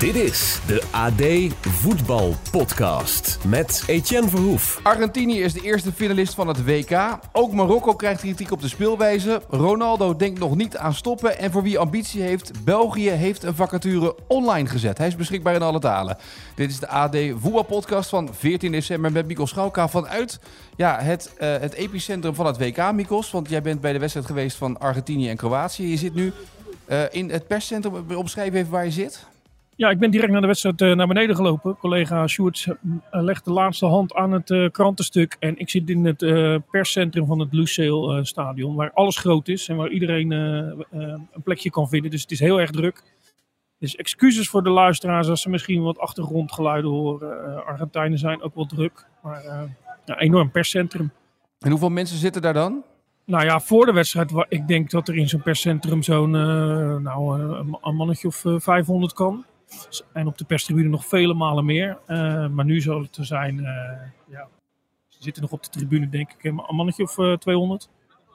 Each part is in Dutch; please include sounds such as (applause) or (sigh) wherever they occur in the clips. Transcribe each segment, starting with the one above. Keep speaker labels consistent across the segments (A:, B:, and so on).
A: Dit is de AD Voetbal Podcast met Etienne Verhoef.
B: Argentinië is de eerste finalist van het WK. Ook Marokko krijgt kritiek op de speelwijze. Ronaldo denkt nog niet aan stoppen. En voor wie ambitie heeft, België heeft een vacature online gezet. Hij is beschikbaar in alle talen. Dit is de AD Voetbalpodcast van 14 december met Mikos Schauka vanuit ja, het, uh, het epicentrum van het WK, Mikos. Want jij bent bij de wedstrijd geweest van Argentinië en Kroatië. Je zit nu uh, in het perscentrum. Omschrijf even waar je zit.
C: Ja, ik ben direct naar de wedstrijd uh, naar beneden gelopen. Collega Sjoerd uh, legt de laatste hand aan het uh, krantenstuk. En ik zit in het perscentrum van het Lucille stadion. Waar alles groot is en waar iedereen een plekje kan vinden. Dus het is heel erg druk. Dus excuses voor de luisteraars als ze misschien wat achtergrondgeluiden horen. Argentijnen zijn ook wel druk. Maar ja, enorm perscentrum.
B: En hoeveel mensen zitten daar dan?
C: Nou ja, voor de wedstrijd, ik denk dat er in zo'n perscentrum zo'n nou, een mannetje of 500 kan. En op de perstribune nog vele malen meer. Uh, maar nu zal het er zijn, uh, ja, ze zitten nog op de tribune denk ik een mannetje of uh, 200.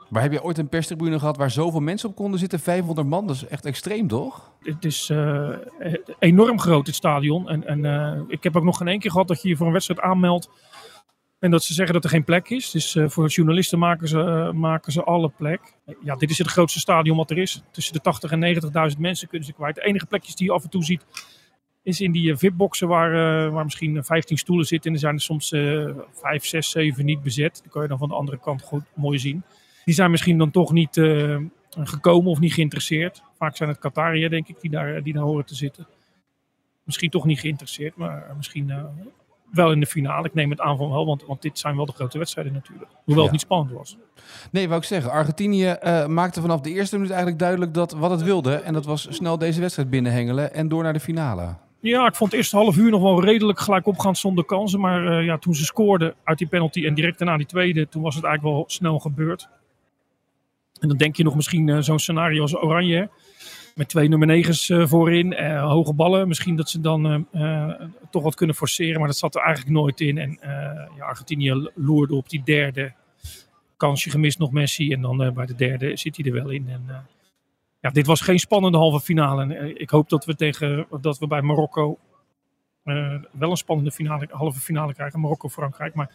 B: Maar heb je ooit een perstribune gehad waar zoveel mensen op konden zitten? 500 man, dat is echt extreem toch?
C: Het is uh, enorm groot, het stadion. En, en ik heb ook nog geen één keer gehad dat je je voor een wedstrijd aanmeldt. En dat ze zeggen dat er geen plek is. Dus uh, voor journalisten maken ze, uh, maken ze alle plek. Ja, dit is het grootste stadion wat er is. Tussen de 80 en 90.000 mensen kunnen ze kwijt. De enige plekjes die je af en toe ziet, is in die uh, VIP-boxen waar, waar misschien 15 stoelen zitten. En er zijn er soms 5, 6, 7 niet bezet. Die kan je dan van de andere kant goed mooi zien. Die zijn misschien dan toch niet gekomen of niet geïnteresseerd. Vaak zijn het Qatariërs, denk ik, die daar, die daar horen te zitten. Misschien toch niet geïnteresseerd, maar misschien wel in de finale. Ik neem het aan van wel, want, want dit zijn wel de grote wedstrijden natuurlijk. Hoewel ja. het niet spannend was.
B: Nee, wou ik zeggen. Argentinië uh, maakte vanaf de eerste minuut eigenlijk duidelijk dat wat het wilde. En dat was snel deze wedstrijd binnenhengelen en door naar de finale.
C: Ja, ik vond het eerste half uur nog wel redelijk gelijk opgaan zonder kansen. Maar uh, ja, toen ze scoorden uit die penalty en direct daarna die tweede, toen was het eigenlijk wel snel gebeurd. En dan denk je nog misschien uh, zo'n scenario als Oranje. Met twee nummer negens uh, voorin, uh, hoge ballen. Misschien dat ze dan uh, toch wat kunnen forceren, maar dat zat er eigenlijk nooit in. En Argentinië loerde op die derde kansje gemist nog Messi. En dan bij de derde zit hij er wel in. En, ja, dit was geen spannende halve finale. En, ik hoop dat we, tegen, dat we bij Marokko wel een spannende finale, halve finale krijgen. Marokko-Frankrijk. Maar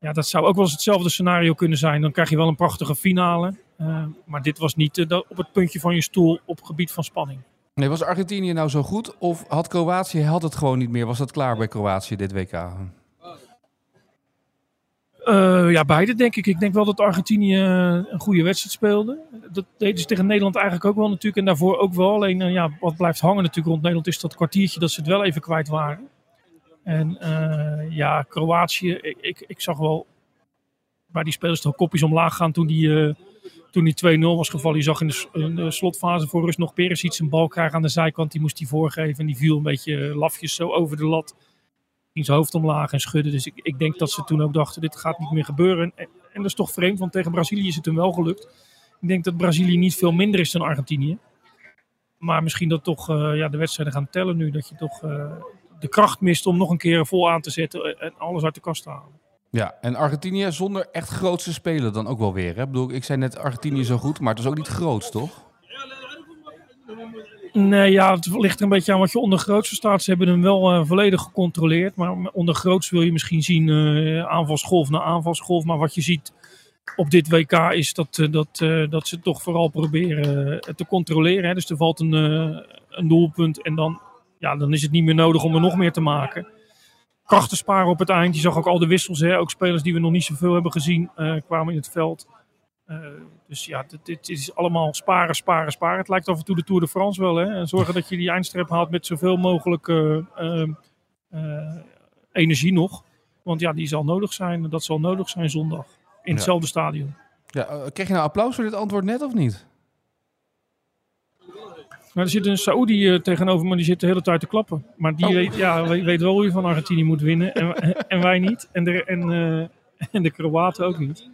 C: ja, dat zou ook wel eens hetzelfde scenario kunnen zijn. Dan krijg je wel een prachtige finale. Uh, maar dit was niet uh, op het puntje van je stoel op gebied van spanning.
B: Nee, was Argentinië nou zo goed? Of had Kroatië had het gewoon niet meer? Was dat klaar bij Kroatië dit WK?
C: Uh, ja, beide denk ik. Ik denk wel dat Argentinië een goede wedstrijd speelde. Dat deden ze tegen Nederland eigenlijk ook wel natuurlijk. En daarvoor ook wel. Alleen ja, wat blijft hangen natuurlijk rond Nederland is dat kwartiertje dat ze het wel even kwijt waren. En ja, Kroatië, ik, ik, ik zag wel waar die spelers toch kopjes omlaag gaan toen die, toen die 2-0 was gevallen. Je zag in de, in de, slotfase voor rust nog Perisic een bal krijgen aan de zijkant. Die moest hij voorgeven en die viel een beetje lafjes zo over de lat. Ging zijn hoofd omlaag en schudden. Dus ik, ik denk dat ze toen ook dachten, dit gaat niet meer gebeuren. En, en dat is toch vreemd, want tegen Brazilië is het hem wel gelukt. Ik denk dat Brazilië niet veel minder is dan Argentinië. Maar misschien dat toch uh, ja, de wedstrijden gaan tellen nu. Dat je toch uh, de kracht mist om nog een keer vol aan te zetten en alles uit de kast te halen.
B: Ja, en Argentinië zonder echt grootste spelen dan ook wel weer. Hè? Ik bedoel, ik zei net Argentinië zo goed, maar het is ook niet groot, toch?
C: Nee, ja, het ligt er een beetje aan wat je onder grootste staat. Ze hebben hem wel uh, volledig gecontroleerd. Maar onder groots wil je misschien zien uh, aanvalsgolf na aanvalsgolf. Maar wat je ziet op dit WK is dat, uh, dat, dat ze toch vooral proberen te controleren. Hè. Dus er valt een, een doelpunt en dan, ja, dan is het niet meer nodig om er nog meer te maken krachten sparen op het eind. Je zag ook al de wissels. Hè? Ook spelers die we nog niet zoveel hebben gezien uh, kwamen in het veld. Uh, dus ja, dit, is allemaal sparen, sparen, sparen. Het lijkt af en toe de Tour de France wel. Hè? En zorgen dat je die eindstreep haalt met zoveel mogelijk uh, energie nog. Want ja, die zal nodig zijn. Dat zal nodig zijn zondag. in hetzelfde stadion.
B: Ja, kreeg je nou applaus voor dit antwoord net of niet?
C: Maar er zit een Saoedi uh, tegenover me, die zit de hele tijd te klappen. Maar die
B: Oh.
C: weet, ja, weet, wel hoe je van Argentinië moet winnen. En, (laughs) en wij niet. En de, en, eh, (laughs) en de Kroaten ook niet.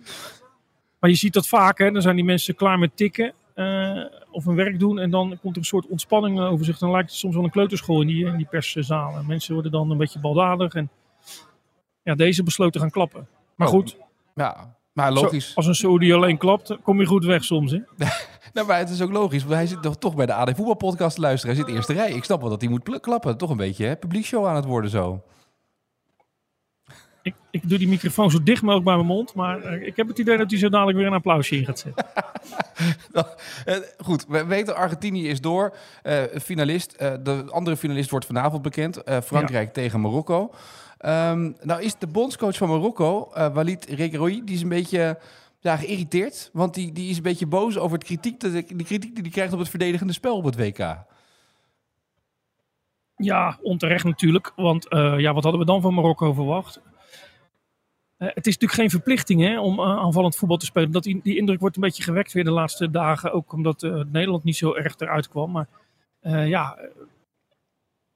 C: Maar je ziet dat vaak, hè. Dan zijn die mensen klaar met tikken. eh, of hun werk doen. En dan komt er een soort ontspanning eh, over zich. Dan lijkt het soms wel een kleuterschool in die, in die perszalen. Mensen worden dan een beetje baldadig. En ja, deze besloot te gaan klappen. Maar
B: Oh.
C: goed,
B: Ja, maar
C: zo-
B: logisch.
C: als een Saoedi alleen klapt, kom je goed weg soms. Hè? (laughs)
B: Nou, maar het is ook logisch. Want hij zit toch, toch bij de AD Voetbalpodcast te luisteren. Hij zit eerste rij. Ik snap wel dat hij moet klappen. Toch een beetje, hè? Publiekshow aan het worden zo.
C: Ik, ik doe die microfoon zo dicht mogelijk bij mijn mond. Maar eh, ik heb het idee dat hij zo dadelijk weer een applausje in gaat zetten. (laughs) (laughs)
B: Eh, goed, we weten Argentinië is door. Eh, finalist. Eh, de andere finalist wordt vanavond bekend. Frankrijk tegen Marokko. Ehm, nou is de bondscoach van Marokko, Walid Regragui, die is een beetje ja, geïrriteerd. Want die, die is een beetje boos over het kritiek, de, de kritiek die hij krijgt op het verdedigende spel op het WK.
C: Ja, onterecht natuurlijk. Want ja, wat hadden we dan van Marokko verwacht? Eh, het is natuurlijk geen verplichting hè, om eh, aanvallend voetbal te spelen. Dat die, indruk wordt een beetje gewekt weer de laatste dagen. Ook omdat eh, Nederland niet zo erg eruit kwam. Maar ja,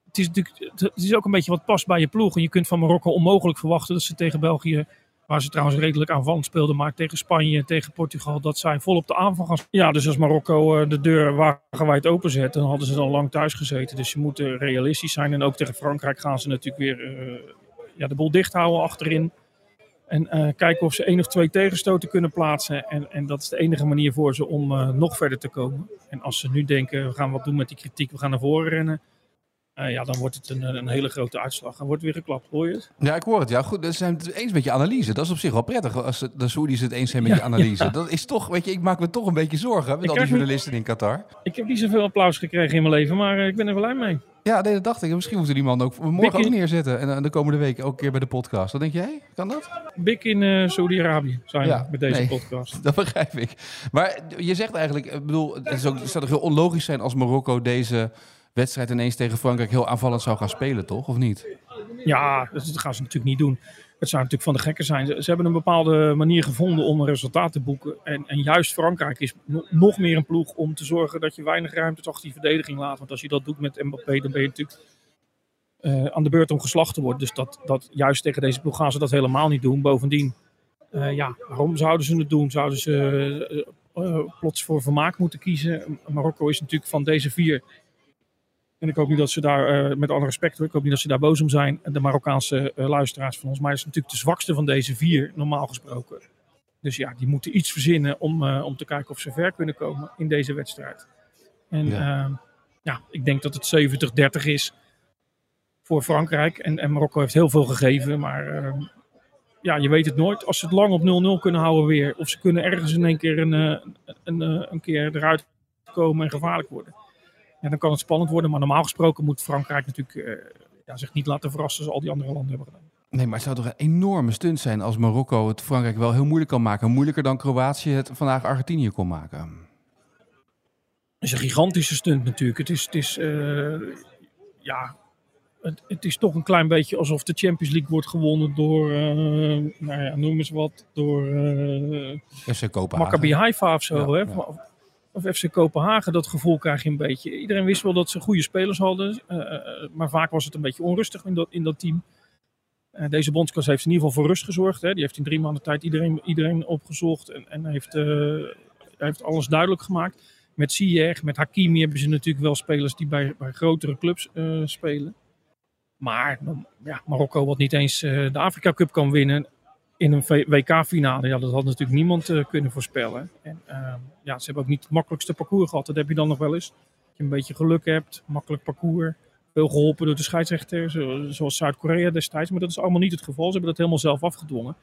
C: het is natuurlijk het is ook een beetje wat past bij je ploeg. En je kunt van Marokko onmogelijk verwachten dat ze tegen België, waar ze trouwens redelijk aanvallend speelden, maar tegen Spanje, tegen Portugal, dat zij vol op de aanval gaan. Ja, dus als Marokko de deur wagenwijd openzet, dan hadden ze dan lang thuis gezeten. Dus ze moeten realistisch zijn. En ook tegen Frankrijk gaan ze natuurlijk weer ja, de boel dicht houden achterin. En eh, kijken of ze één of twee tegenstoten kunnen plaatsen. En, en dat is de enige manier voor ze om eh, nog verder te komen. En als ze nu denken, we gaan wat doen met die kritiek, we gaan naar voren rennen. Eh, ja, dan wordt het een, een hele grote uitslag. Dan wordt weer geklapt, hoor je het?
B: Ja, ik hoor het. Ja, goed. Ze zijn het eens met je analyse. Dat is op zich wel prettig als de- Saoedi's het eens zijn met
C: Ja,
B: je analyse.
C: ja.
B: Dat is toch, weet je, ik maak me toch een beetje zorgen met al die
C: niet-
B: journalisten in Qatar.
C: Ik heb niet zoveel applaus gekregen in mijn leven, maar eh, ik ben er wel blij mee.
B: Ja, nee, dat dacht ik. Misschien moeten die man ook morgen ook neerzetten. En eh, de komende week ook een keer bij de podcast. Wat denk jij? Kan dat?
C: Bik in eh Saudi-Arabië zijn
B: Ja,
C: met deze
B: nee.
C: podcast. (laughs)
B: Dat begrijp ik. Maar je zegt eigenlijk, ik bedoel, het, is ook, het zou toch heel onlogisch zijn als Marokko deze wedstrijd ineens tegen Frankrijk heel aanvallend zou gaan spelen, toch? Of niet?
C: Ja, dat gaan ze natuurlijk niet doen. Het zou natuurlijk van de gekken zijn. Ze, hebben een bepaalde manier gevonden om een resultaat te boeken. En, en juist Frankrijk is no- nog meer een ploeg om te zorgen dat je weinig ruimte achter die verdediging laat. Want als je dat doet met Mbappé, dan ben je natuurlijk eh, aan de beurt om geslacht te worden. Dus dat, dat, juist tegen deze ploeg gaan ze dat helemaal niet doen. Bovendien, eh, ja, waarom zouden ze het doen? Zouden ze eh, plots voor vermaak moeten kiezen? Marokko is natuurlijk van deze vier en ik hoop niet dat ze daar, eh, met alle respect ik hoop niet dat ze daar boos om zijn, de Marokkaanse eh, luisteraars van ons. Maar hij is natuurlijk de zwakste van deze vier, normaal gesproken. Dus ja, die moeten iets verzinnen om, eh, om te kijken of ze ver kunnen komen in deze wedstrijd. En
B: Ja.
C: ja, ja ik denk dat het 70-30 is voor Frankrijk. En, en Marokko heeft heel veel gegeven, maar eh, ja, je weet het nooit. Als ze het lang op 0-0 kunnen houden weer, of ze kunnen ergens in één keer een, een, een, een keer eruit komen en gevaarlijk worden. Ja, dan kan het spannend worden. Maar normaal gesproken moet Frankrijk natuurlijk eh, ja, zich niet laten verrassen zoals al die andere landen hebben gedaan.
B: Nee, maar het zou toch een enorme stunt zijn als Marokko het Frankrijk wel heel moeilijk kan maken. Moeilijker dan Kroatië het vandaag Argentinië kon maken.
C: Het is een gigantische stunt natuurlijk. Het is, het is eh, ja, het, het is toch een klein beetje alsof de Champions League wordt gewonnen door, eh, nou ja, noem eens wat, door
B: FC Kopenhagen.
C: Maccabi Haifa of zo.
B: Ja,
C: hè?
B: ja.
C: Of, FC Kopenhagen, dat gevoel krijg je een beetje. Iedereen wist wel dat ze goede spelers hadden, eh, eh, maar vaak was het een beetje onrustig in dat, in dat team. Eh, deze bondscoach heeft in ieder geval voor rust gezorgd. Hè? Die heeft in drie maanden tijd iedereen, iedereen opgezocht en, en heeft, eh, heeft alles duidelijk gemaakt. Met Ziyech, met Hakimi hebben ze natuurlijk wel spelers die bij, bij grotere clubs eh, spelen. Maar ja, Marokko wat niet eens eh, de Afrika Cup kan winnen in een WK-finale. Ja, dat had natuurlijk niemand eh, kunnen voorspellen. En eh, ja, ze hebben ook niet het makkelijkste parcours gehad. Dat heb je dan nog wel eens. Dat je een beetje geluk hebt, makkelijk parcours. Veel geholpen door de scheidsrechter, zo- zoals Zuid-Korea destijds. Maar dat is allemaal niet het geval. Ze hebben dat helemaal zelf afgedwongen.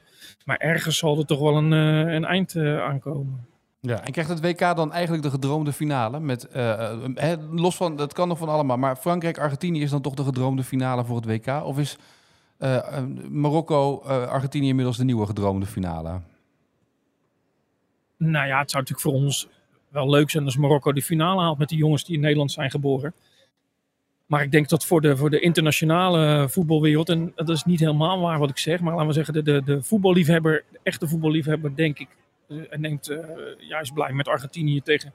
C: Maar ergens zal er toch wel een, eh, een eind eh, aankomen.
B: Ja, en krijgt het WK dan eigenlijk de gedroomde finale? Met, eh, eh, los van, dat kan nog van allemaal, maar Frankrijk-Argentinië is dan toch de gedroomde finale voor het WK? Of is eh, eh, Marokko-Argentinië inmiddels de nieuwe gedroomde finale?
C: Nou ja, het zou natuurlijk voor ons wel leuk zijn als Marokko de finale haalt met die jongens die in Nederland zijn geboren. Maar ik denk dat voor de, voor de internationale voetbalwereld, en dat is niet helemaal waar wat ik zeg, maar laten we zeggen, de, de, de voetballiefhebber, de echte voetballiefhebber, denk ik, uh, neemt uh, juist blij met Argentinië tegen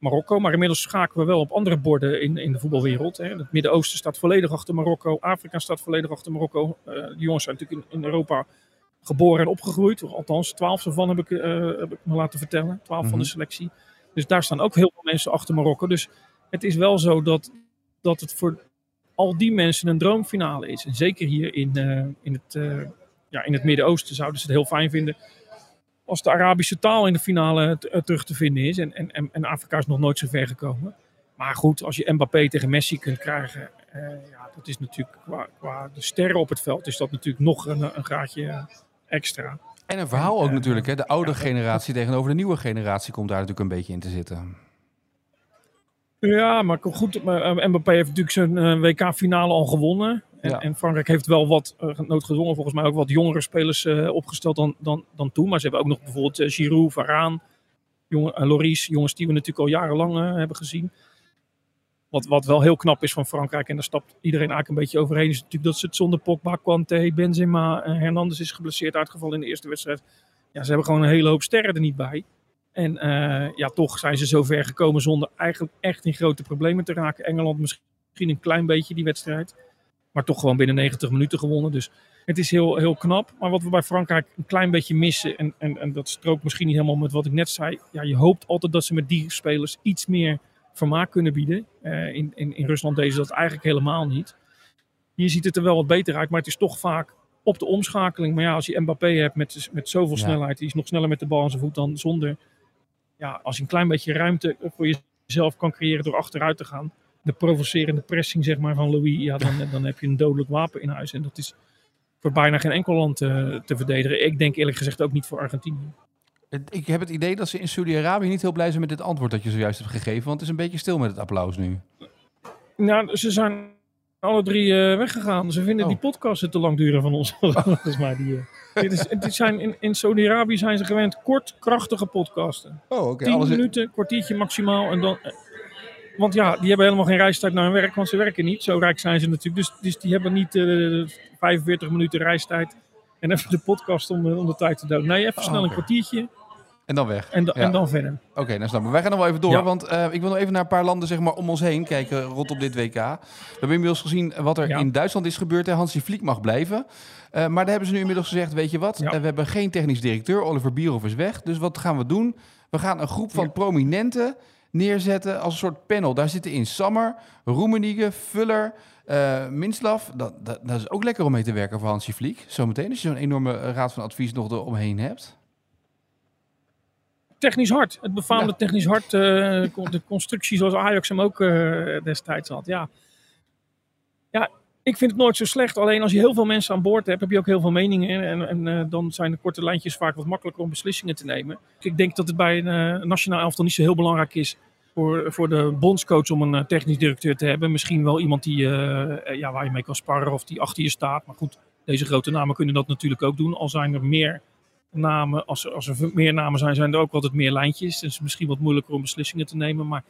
C: Marokko. Maar inmiddels schakelen we wel op andere borden in, in de voetbalwereld. Hè. Het Midden-Oosten staat volledig achter Marokko, Afrika staat volledig achter Marokko. Uh, de jongens zijn natuurlijk in, in, Europa geboren en opgegroeid. Althans, twaalf ervan heb ik, heb ik me laten vertellen, twaalf mm -hmm. van de selectie. Dus daar staan ook heel veel mensen achter Marokko. Dus het is wel zo dat dat het voor al die mensen een droomfinale is. En zeker hier in, uh, in het, ja, in het Midden-Oosten zouden ze het heel fijn vinden als de Arabische taal in de finale terug te vinden is. En, en, en Afrika is nog nooit zo ver gekomen. Maar goed, als je Mbappé tegen Messi kunt krijgen, uh, ja, dat is natuurlijk qua, qua, de sterren op het veld, is dat natuurlijk nog een, een graadje extra.
B: En een verhaal ook natuurlijk. Hè? De oude generatie tegenover de nieuwe generatie komt daar natuurlijk een beetje in te zitten.
C: Ja, maar goed, Mbappé heeft natuurlijk zijn WK-finale al gewonnen. En, ja. en, Frankrijk heeft wel wat, uh, noodgedwongen volgens mij, ook wat jongere spelers uh, opgesteld dan, dan, dan toen. Maar ze hebben ook nog bijvoorbeeld Giroud, Varaan, jongen, Loris, jongens die we natuurlijk al jarenlang hebben gezien. Wat, wat wel heel knap is van Frankrijk, en daar stapt iedereen eigenlijk een beetje overheen, is natuurlijk dat ze het zonder Pogba, Kanté, Benzema, Hernandez is geblesseerd uitgevallen in de eerste wedstrijd. Ja, ze hebben gewoon een hele hoop sterren er niet bij. En uh, ja, toch zijn ze zo ver gekomen zonder eigenlijk echt in grote problemen te raken. Engeland misschien een klein beetje die wedstrijd. Maar toch gewoon binnen 90 minuten gewonnen. Dus het is heel, heel knap. Maar wat we bij Frankrijk een klein beetje missen. En, en, en dat strookt misschien niet helemaal met wat ik net zei. Ja, je hoopt altijd dat ze met die spelers iets meer vermaak kunnen bieden. Uh, in, in, in Rusland deden ze dat eigenlijk helemaal niet. Hier ziet het er wel wat beter uit. Maar het is toch vaak op de omschakeling. Maar ja, als je Mbappé hebt met, met zoveel ja. snelheid. Die is nog sneller met de bal aan zijn voet dan zonder ja, als je een klein beetje ruimte voor jezelf kan creëren door achteruit te gaan, de provocerende pressing zeg maar, van Louis, ja, dan, dan heb je een dodelijk wapen in huis. En dat is voor bijna geen enkel land uh, te verdedigen. Ik denk eerlijk gezegd ook niet voor Argentinië.
B: Ik heb het idee dat ze in Saudi-Arabië niet heel blij zijn met dit antwoord dat je zojuist hebt gegeven, want het is een beetje stil met het applaus nu.
C: Nou, ze zijn alle drie uh, weggegaan. Ze vinden oh. die podcasten te lang duren van ons. (laughs) Volgens mij. Die, uh, dit is, dit zijn in in Saudi-Arabië zijn ze gewend kort, krachtige podcasten.
B: Oh, oké.
C: Okay. 10 minuten, in... kwartiertje maximaal. En dan, want ja, die hebben helemaal geen reistijd naar hun werk, want ze werken niet. Zo rijk zijn ze natuurlijk. Dus, dus die hebben niet uh, 45 minuten reistijd. En even de podcast om, om de tijd te doden. Nee, even oh, snel okay. een kwartiertje.
B: En dan weg.
C: En, da ja. en dan verder.
B: Oké, okay, nou snap ik. Wij gaan nog wel even door. Ja. Want uh, ik wil nog even naar een paar landen zeg maar, om ons heen kijken rondom dit WK. We hebben inmiddels gezien wat er ja. in Duitsland is gebeurd. Hansi Vliek mag blijven. Uh, maar daar hebben ze nu inmiddels gezegd, weet je wat? Uh, we hebben geen technisch directeur. Oliver Bierhoff is weg. Dus wat gaan we doen? We gaan een groep van prominenten neerzetten als een soort panel. Daar zitten in Sammer, Roemenigge, Vuller, uh, Minslav. Dat, dat, dat, is ook lekker om mee te werken voor Hansi Vliek. Zometeen als je zo'n enorme raad van advies nog eromheen hebt
C: technisch hard. Het befaamde ja. technisch hard. Uh, de constructie zoals Ajax hem ook uh, destijds had. Ja. ja, ik vind het nooit zo slecht. Alleen als je heel veel mensen aan boord hebt, heb je ook heel veel meningen. En, en uh, dan zijn de korte lijntjes vaak wat makkelijker om beslissingen te nemen. Ik denk dat het bij een nationaal elftal niet zo heel belangrijk is voor, voor de bondscoach om een technisch directeur te hebben. Misschien wel iemand die, ja, waar je mee kan sparren of die achter je staat. Maar goed, deze grote namen kunnen dat natuurlijk ook doen. Al zijn er meer namen, als er, als er meer namen zijn, zijn er ook altijd meer lijntjes. Dus misschien wat moeilijker om beslissingen te nemen. Maar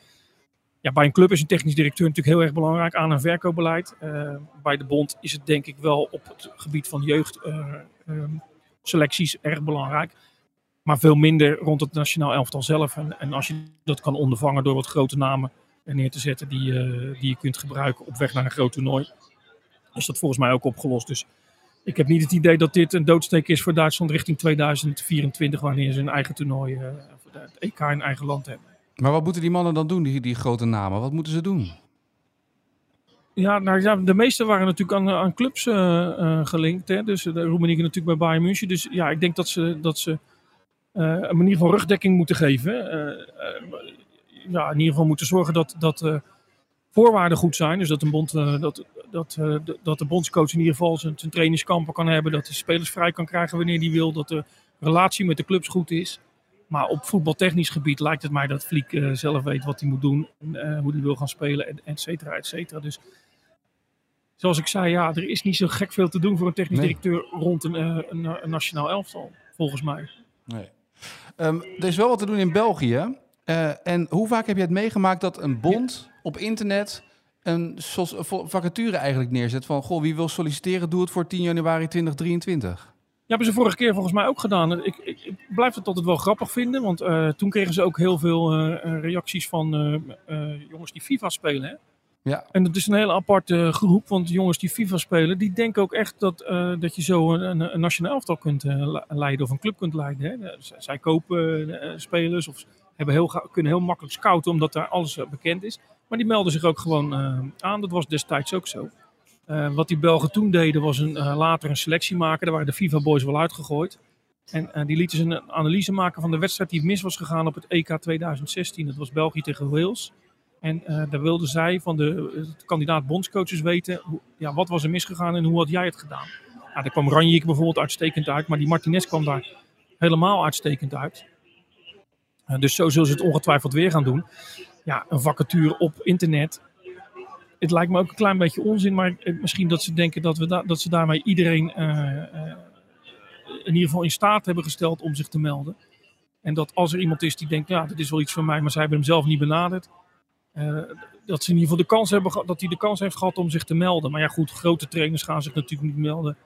C: ja, bij een club is een technisch directeur natuurlijk heel erg belangrijk aan een verkoopbeleid. Uh, bij de bond is het denk ik wel op het gebied van jeugdselecties uh, uh, erg belangrijk. Maar veel minder rond het nationaal elftal zelf. En, en als je dat kan ondervangen door wat grote namen neer te zetten die, die je kunt gebruiken op weg naar een groot toernooi, is dat volgens mij ook opgelost. Dus ik heb niet het idee dat dit een doodsteek is voor Duitsland richting 2024, wanneer ze een eigen toernooi, het EK in eigen land hebben.
B: Maar wat moeten die mannen dan doen, die, die grote namen? Wat moeten ze doen?
C: Ja, nou, ja, de meeste waren natuurlijk aan, aan clubs uh, uh, gelinkt. Hè? Dus de Roemenië natuurlijk bij Bayern München. Dus ja, ik denk dat ze, dat ze een manier van rugdekking moeten geven. ja, in ieder geval moeten zorgen dat, dat voorwaarden goed zijn. Dus dat, een bond, dat, dat, uh, dat de bondscoach in ieder geval zijn, zijn trainingskampen kan hebben. Dat de spelers vrij kan krijgen wanneer hij wil. Dat de relatie met de clubs goed is. Maar op voetbaltechnisch gebied lijkt het mij dat Fliek uh, zelf weet wat hij moet doen. Uh, hoe hij wil gaan spelen, et cetera, et cetera. Dus zoals ik zei, ja, er is niet zo gek veel te doen voor een technisch nee. directeur rond een, een, een, nationaal elftal, volgens mij.
B: Nee. Um, er is wel wat te doen in België. en hoe vaak heb je het meegemaakt dat een bond ja. op internet een vacature eigenlijk neerzet van... Goh, wie wil solliciteren, doe het voor 10 januari 2023.
C: Ja, hebben ze vorige keer volgens mij ook gedaan. Ik, ik, ik blijf het altijd wel grappig vinden, want eh, toen kregen ze ook heel veel eh, eh, reacties van jongens die FIFA spelen. Hè?
B: Ja,
C: En dat is een hele aparte groep, want jongens die FIFA spelen, die denken ook echt dat, dat je zo een, een, nationaal elftal kunt le- leiden of een club kunt leiden. Hè? Z- zij kopen spelers of hebben heel, kunnen heel makkelijk scouten omdat daar alles bekend is. Maar die melden zich ook gewoon aan. Dat was destijds ook zo. Eh, wat die Belgen toen deden was een, eh, later een selectie maken. Daar waren de FIFA boys wel uitgegooid. En eh, die lieten ze een analyse maken van de wedstrijd die mis was gegaan op het EK 2016. Dat was België tegen Wales. En daar wilden zij van de, kandidaat bondscoaches weten, hoe, ja, wat was er misgegaan en hoe had jij het gedaan? Ja, daar kwam Ranjik bijvoorbeeld uitstekend uit, maar die Martinez kwam daar helemaal uitstekend uit. Dus zo zullen ze het ongetwijfeld weer gaan doen. Ja, een vacature op internet. Het lijkt me ook een klein beetje onzin, maar eh, misschien dat ze denken dat, we da- dat ze daarmee iedereen eh, eh, in ieder geval in staat hebben gesteld om zich te melden. En dat als er iemand is die denkt, ja, dit is wel iets voor mij, maar zij hebben hem zelf niet benaderd. dat ze in ieder geval de kans hebben dat hij de kans heeft gehad om zich te melden. Maar ja, goed, grote trainers gaan zich natuurlijk niet melden.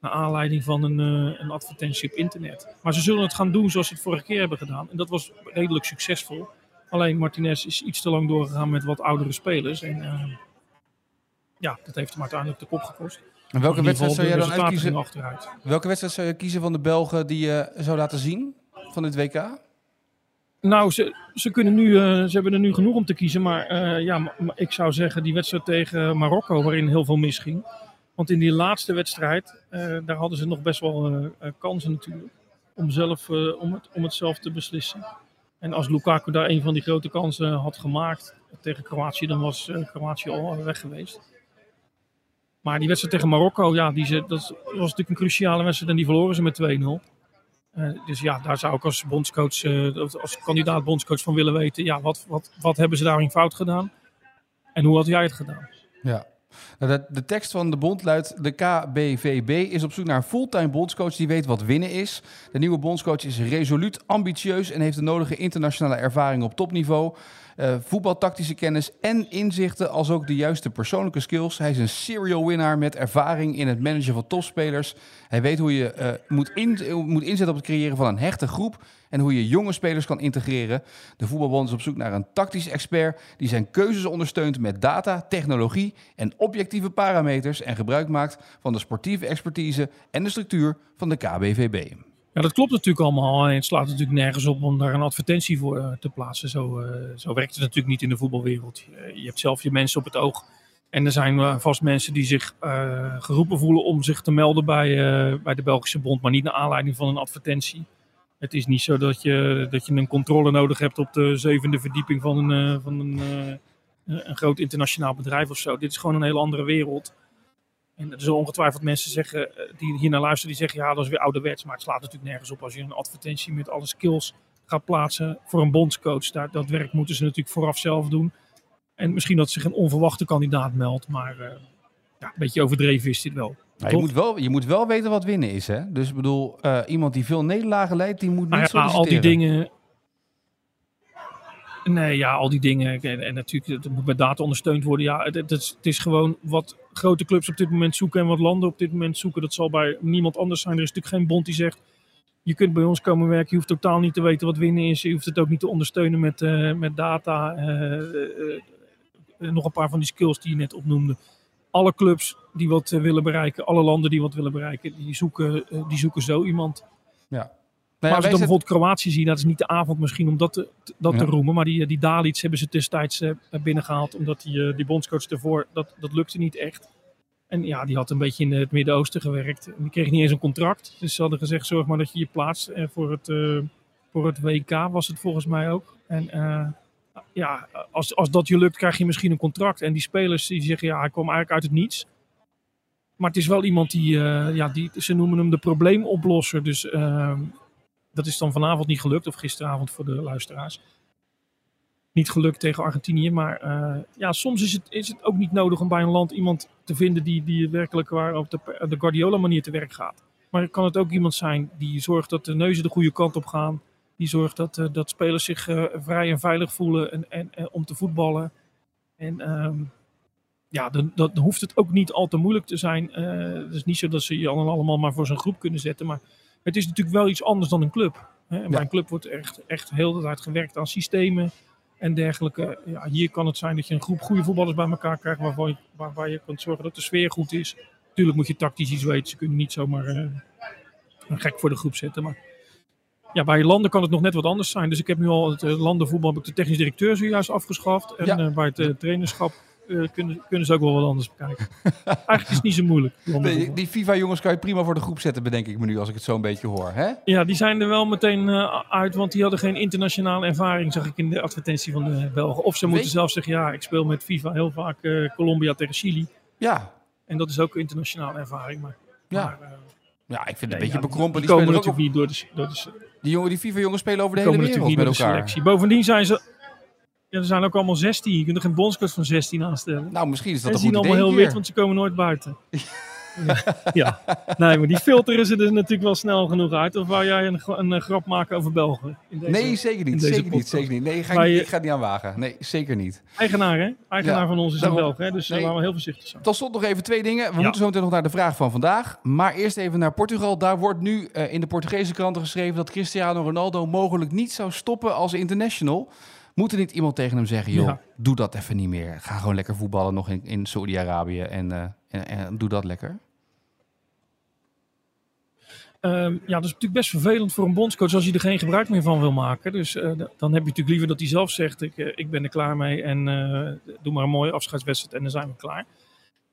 C: Naar aanleiding van een, een advertentie op internet. Maar ze zullen het gaan doen zoals ze het vorige keer hebben gedaan. En dat was redelijk succesvol. Alleen Martinez is iets te lang doorgegaan met wat oudere spelers. En ja, dat heeft hem uiteindelijk de kop gekost.
B: en welke wedstrijd zou jij dan uitkiezen?
C: achteruit.
B: Welke wedstrijd zou je kiezen van de Belgen die je zou laten zien van dit WK?
C: Nou, ze, ze, kunnen nu, eh, ze hebben er nu genoeg om te kiezen. Maar eh, ja, maar- maar ik zou zeggen die wedstrijd tegen Marokko, waarin heel veel misging. Want in die laatste wedstrijd, eh, daar hadden ze nog best wel kansen natuurlijk. Om, zelf, om, het, om het zelf te beslissen. En als Lukaku daar een van die grote kansen had gemaakt tegen Kroatië, dan was Kroatië al weg geweest. Maar die wedstrijd tegen Marokko, ja, die ze, dat was natuurlijk een cruciale wedstrijd en die verloren ze met 2-0. Eh, dus ja, daar zou ik als bondscoach, eh, als kandidaat bondscoach van willen weten, ja, wat, wat, wat hebben ze daarin fout gedaan? En hoe had jij het gedaan?
B: Ja. Nou, de, de tekst van de bond luidt: De KBVB is op zoek naar een fulltime bondscoach die weet wat winnen is. De nieuwe bondscoach is resoluut, ambitieus en heeft de nodige internationale ervaring op topniveau. Eh, voetbaltactische kennis en inzichten, als ook de juiste persoonlijke skills. Hij is een serial winnaar met ervaring in het managen van topspelers. Hij weet hoe je eh, moet, moet inzetten op het creëren van een hechte groep en hoe je jonge spelers kan integreren. De voetbalbond is op zoek naar een tactisch expert die zijn keuzes ondersteunt met data, technologie en objectieve parameters en gebruik maakt van de sportieve expertise en de structuur van de KBVB.
C: Dat klopt natuurlijk allemaal. En het slaat natuurlijk nergens op om daar een advertentie voor eh, te plaatsen. Zo, eh, zo werkt het natuurlijk niet in de voetbalwereld. Je, je hebt zelf je mensen op het oog. En er zijn eh, vast mensen die zich eh, geroepen voelen om zich te melden bij, eh, bij de Belgische Bond. Maar niet naar aanleiding van een advertentie. Het is niet zo dat je, dat je een controle nodig hebt op de zevende verdieping van een, eh, van een, eh, een groot internationaal bedrijf of zo. Dit is gewoon een hele andere wereld. En er zullen ongetwijfeld mensen zeggen, eh, die hier naar luisteren, die zeggen ja, dat is weer ouderwets. Maar het slaat natuurlijk nergens op als je een advertentie met alle skills gaat plaatsen voor een bondscoach. Daar, dat werk moeten ze natuurlijk vooraf zelf doen. En misschien dat zich een onverwachte kandidaat meldt, maar eh, ja, een beetje overdreven is dit wel.
B: Nou, je, moet wel, je moet wel weten wat winnen is. Hè? Dus ik bedoel, eh, iemand die veel nederlagen leidt, die moet niet
C: Nou ja, al die dingen. Nee, ja, al die dingen. En, en natuurlijk, het moet met data ondersteund worden. Ja, het, het, is, het is gewoon wat grote clubs op dit moment zoeken en wat landen op dit moment zoeken. Dat zal bij niemand anders zijn. Er is natuurlijk geen bond die zegt. Je kunt bij ons komen werken. Je hoeft totaal niet te weten wat winnen is. Je hoeft het ook niet te ondersteunen met, eh, met data. eh, eh, nog een paar van die skills die je net opnoemde. Alle clubs die wat willen bereiken, alle landen die wat willen bereiken, die zoeken, die zoeken zo iemand.
B: Ja.
C: Maar als ik
B: wij
C: dan bijvoorbeeld Kroatië zie, dat is niet de avond misschien om dat te, dat te
B: Ja.
C: roemen. Maar die, die Dalic hebben ze destijds eh, binnengehaald. Omdat die, eh, die bondscoach ervoor, dat, dat lukte niet echt. En ja, die had een beetje in het Midden-Oosten gewerkt. En die kreeg niet eens een contract. Dus ze hadden gezegd, zorg maar dat je je plaatst eh, voor, het, eh, voor het WK, was het volgens mij ook. En eh, ja, als, als dat je lukt, krijg je misschien een contract. En die spelers die zeggen, ja, hij kwam eigenlijk uit het niets. Maar het is wel iemand die, eh, ja, die ze noemen hem de probleemoplosser. Dus eh, dat is dan vanavond niet gelukt, of gisteravond voor de luisteraars. Niet gelukt tegen Argentinië, maar eh, ja, soms is het, is het ook niet nodig om bij een land iemand te vinden die, die werkelijk waar op de, de Guardiola-manier te werk gaat. Maar kan het ook iemand zijn die zorgt dat de neuzen de goede kant op gaan. Die zorgt dat, eh, dat spelers zich eh, vrij en veilig voelen en, en, om te voetballen. En ehm, ja, dan, hoeft het ook niet al te moeilijk te zijn. Het is niet zo dat ze je allemaal maar voor zo'n groep kunnen zetten. Maar het is natuurlijk wel iets anders dan een club. Hè? Bij
B: Ja.
C: een club wordt echt, echt heel de tijd gewerkt aan systemen en dergelijke. Ja, hier kan het zijn dat je een groep goede voetballers bij elkaar krijgt. Waarvan je, waar, waar je kunt zorgen dat de sfeer goed is. Natuurlijk moet je tactisch iets weten. Ze kunnen niet zomaar eh, een gek voor de groep zetten. Maar ja, bij landen kan het nog net wat anders zijn. Dus ik heb nu al het eh, landenvoetbal, heb ik de technisch directeur zojuist afgeschaft. En
B: Ja.
C: eh, bij het trainerschap eh, kunnen, kunnen ze ook wel wat anders bekijken. (laughs) Eigenlijk is het niet zo moeilijk. Landenvoetbal.
B: die FIFA-jongens kan je prima voor de groep zetten, bedenk ik me nu, als ik het zo een beetje hoor. Hè?
C: Ja, die zijn er wel meteen eh, uit, want die hadden geen internationale ervaring, zag ik in de advertentie van de Belgen. Of ze moeten
B: Weet-
C: zelf zeggen, ja, ik speel met FIFA heel vaak eh, Colombia tegen Chili.
B: Ja,
C: En dat is ook internationale ervaring. Maar,
B: Ja.
C: maar,
B: ja ik vind het
C: nee,
B: een beetje
C: ja,
B: bekrompen.
C: Die,
B: Die,
C: komen natuurlijk
B: op,
C: niet door de, door de,
B: die, jongen, die FIFA-jongens spelen over de hele wereld met elkaar.
C: selectie. Bovendien zijn ze, ja, er zijn ook allemaal 16. Je kunt er geen bondscoach van 16 aanstellen.
B: Nou, misschien is dat
C: en
B: een
C: ze zien
B: goed
C: allemaal
B: idee
C: heel wit, want ze komen nooit buiten. (laughs) ja. nee, maar die filteren ze er natuurlijk wel snel genoeg uit. Of wou jij een, eh, grap maken over België? In deze-
B: Nee, zeker
C: in
B: niet.
C: deze
B: Zeker niet, zeker niet. Nee, ga ik,
C: je-
B: ik ga het niet aan wagen. Nee, zeker niet.
C: Eigenaar, hè? Eigenaar
B: Ja,
C: van ons is
B: daarom.
C: een Belg, hè? Dus
B: Nee.
C: daar waren we heel voorzichtig zijn.
B: Tot slot nog even twee dingen. We
C: Ja.
B: moeten zo meteen nog naar de vraag van vandaag. Maar eerst even naar Portugal. Daar wordt nu eh, in de Portugese kranten geschreven dat Cristiano Ronaldo mogelijk niet zou stoppen als international. Moet er niet iemand tegen hem zeggen, joh,
C: Ja.
B: doe dat even niet meer. Ga gewoon lekker voetballen nog in, in Saudi-Arabië en, eh, en, en doe dat lekker.
C: Ehm, ja, dat is natuurlijk best vervelend voor een bondscoach als je er geen gebruik meer van wil maken. Dus eh, dan heb je natuurlijk liever dat hij zelf zegt, ik, eh, ik ben er klaar mee en doe maar een mooie afscheidswedstrijd en dan zijn we klaar.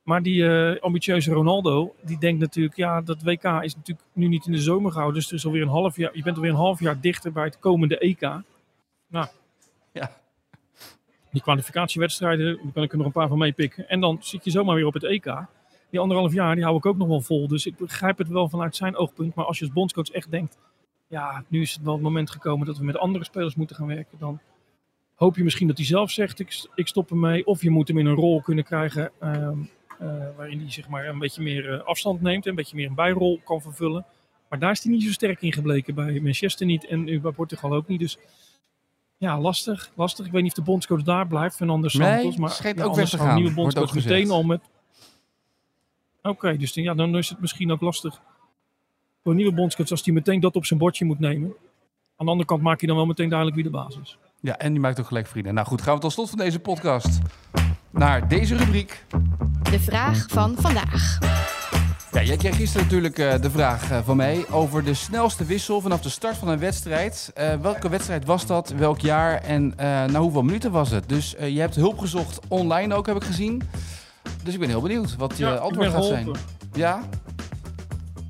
C: Maar die ambitieuze Ronaldo, die denkt natuurlijk, ja, dat WK is natuurlijk nu niet in de zomer gehouden. Dus er is alweer een half jaar, je bent alweer een half jaar dichter bij het komende EK. Nou. Die kwalificatiewedstrijden, daar kan ik er nog een paar van meepikken. En dan zit je zomaar weer op het EK. Die anderhalf jaar, die hou ik ook nog wel vol. Dus ik begrijp het wel vanuit zijn oogpunt. Maar als je als bondscoach echt denkt, ja, nu is het wel het moment gekomen dat we met andere spelers moeten gaan werken. Dan hoop je misschien dat hij zelf zegt, ik, ik stop ermee. Of je moet hem in een rol kunnen krijgen ehm, eh, waarin hij zeg maar, een beetje meer eh, afstand neemt. En een beetje meer een bijrol kan vervullen. Maar daar is hij niet zo sterk in gebleken. Bij Manchester niet en bij Portugal ook niet. Dus ja, lastig. lastig. Ik weet niet of de bondscoach daar blijft, Fernando
B: Nee,
C: Santos. maar
B: schijnt
C: ja,
B: ook weg te
C: zou een
B: gaan,
C: nieuwe bondscoach meteen al met... Oké, dus dan- ja, dan is het misschien ook lastig voor een nieuwe bondscoach als hij meteen dat op zijn bordje moet nemen. Aan de andere kant maak je dan wel meteen duidelijk wie de baas is.
B: Ja, en die maakt ook gelijk vrienden. Nou goed, gaan we tot slot van deze podcast naar deze rubriek.
D: De vraag van vandaag.
B: Ja, jij kreeg gisteren natuurlijk eh, de vraag eh, van mij over de snelste wissel vanaf de start van een wedstrijd. Eh, welke wedstrijd was dat? Welk jaar? En na hoeveel minuten was het? Dus je hebt hulp gezocht online ook, heb ik gezien. Dus ik ben heel benieuwd wat je
C: Ja,
B: antwoord gaat zijn. Ja?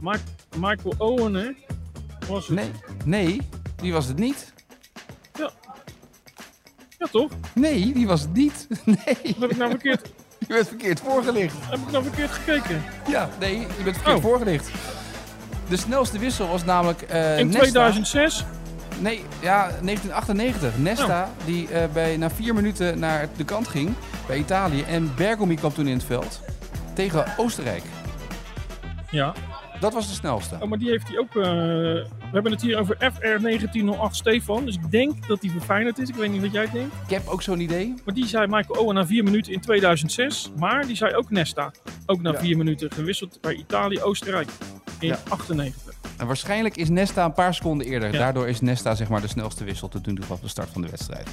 C: Mike- Michael Owen, hè? Was het?
B: Nee? Nee, die was het niet.
C: Ja, toch?
B: Nee, die was het niet. (laughs) Nee,
C: Of heb ik nou verkeerd,
B: je bent verkeerd voorgelicht.
C: heb ik nou verkeerd gekeken?
B: Ja, nee, je bent verkeerd
C: Oh.
B: voorgelicht. De snelste wissel was namelijk eh
C: In
B: Nesta.
C: 2006?
B: Nee, ja, 1998. Nesta, die eh, bij, na vier minuten naar de kant ging bij Italië. En Bergomi kwam toen in het veld tegen Oostenrijk.
C: Ja.
B: Dat was de snelste.
C: Oh, maar die heeft hij ook... eh, we hebben het hier over FR 1908 Stefan. Dus ik denk dat die Feyenoord is. Ik weet niet wat jij denkt.
B: Ik heb ook zo'n idee.
C: Maar die zei Michael Owen na vier minuten in 2006. Maar die zei ook Nesta. Ook na
B: Ja.
C: vier minuten gewisseld bij Italië-Oostenrijk in
B: Ja.
C: 98.
B: En waarschijnlijk is Nesta een paar seconden eerder.
C: Ja.
B: Daardoor is Nesta zeg maar de snelste wissel tot nu toe op de start van de wedstrijd.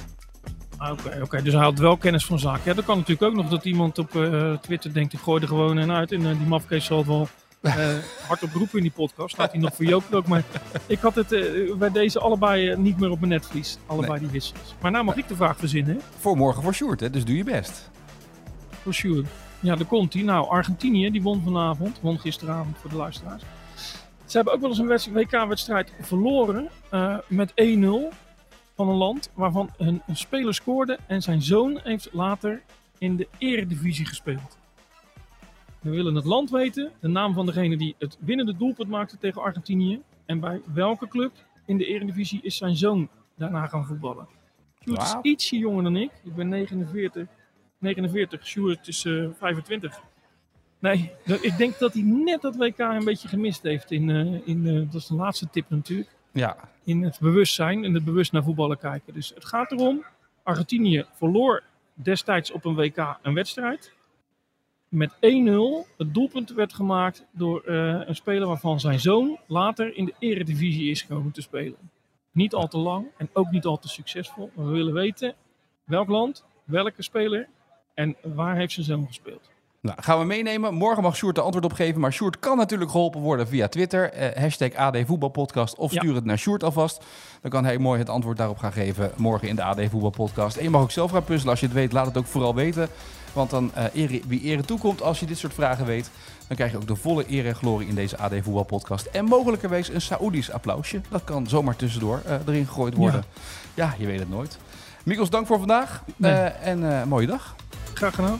C: Ah, Oké, oké. dus hij had wel kennis van zaken. Ja, dat kan natuurlijk ook nog dat iemand op eh, Twitter denkt, ik gooi er gewoon een uit. En eh, die mafkees zal het wel eh, hard op roepen in die podcast. Staat hij nog voor Joop ook. Maar ik had het eh, bij deze allebei eh, niet meer op mijn netvlies. Allebei die wissels. Maar nou mag ik de vraag verzinnen?
B: Voor morgen voor Sjoerd, hè? dus doe je best.
C: Voor Sjoerd. Ja, daar komt hij. Nou, Argentinië, die won vanavond. Won gisteravond voor de luisteraars. Ze hebben ook wel eens een wedst- WK-wedstrijd verloren met 1-0 van een land waarvan een, een speler scoorde en zijn zoon heeft later in de eredivisie gespeeld. We willen het land weten, de naam van degene die het winnende doelpunt maakte tegen Argentinië en bij welke club in de eredivisie is zijn zoon daarna gaan voetballen. Sjoerd is ietsje jonger dan ik. Ik ben 49. 49, Sjoerd is eh 25. Nee, dat- ik denk dat hij net dat WK een beetje gemist heeft. In, eh, in, eh, dat is de laatste tip natuurlijk.
B: Ja,
C: In het bewustzijn en het bewust naar voetballen kijken. Dus het gaat erom. Argentinië verloor destijds op een WK een wedstrijd. Met 1-0. Het doelpunt werd gemaakt door eh, een speler waarvan zijn zoon later in de eredivisie is komen te spelen. Niet al te lang en ook niet al te succesvol. We willen weten welk land, welke speler en waar heeft zijn zoon gespeeld.
B: Nou, gaan we meenemen. Morgen mag Sjoerd de antwoord op geven. Maar Sjoerd kan natuurlijk geholpen worden via Twitter. Eh, hashtag AD Voetbalpodcast. Of
C: Ja.
B: stuur het naar Sjoerd alvast. Dan kan hij mooi het antwoord daarop gaan geven morgen in de AD Voetbalpodcast. En je mag ook zelf gaan puzzelen. Als je het weet, laat het ook vooral weten. Want dan eh wie ere toekomt als je dit soort vragen weet. Dan krijg je ook de volle eer en glorie in deze AD Voetbalpodcast. En mogelijkerwijs een Saoedisch applausje. Dat kan zomaar tussendoor eh, erin gegooid worden. Ja. je weet het nooit. Mikkels, dank voor vandaag.
C: Nee.
B: Eh, en eh, mooie dag.
C: Graag gedaan.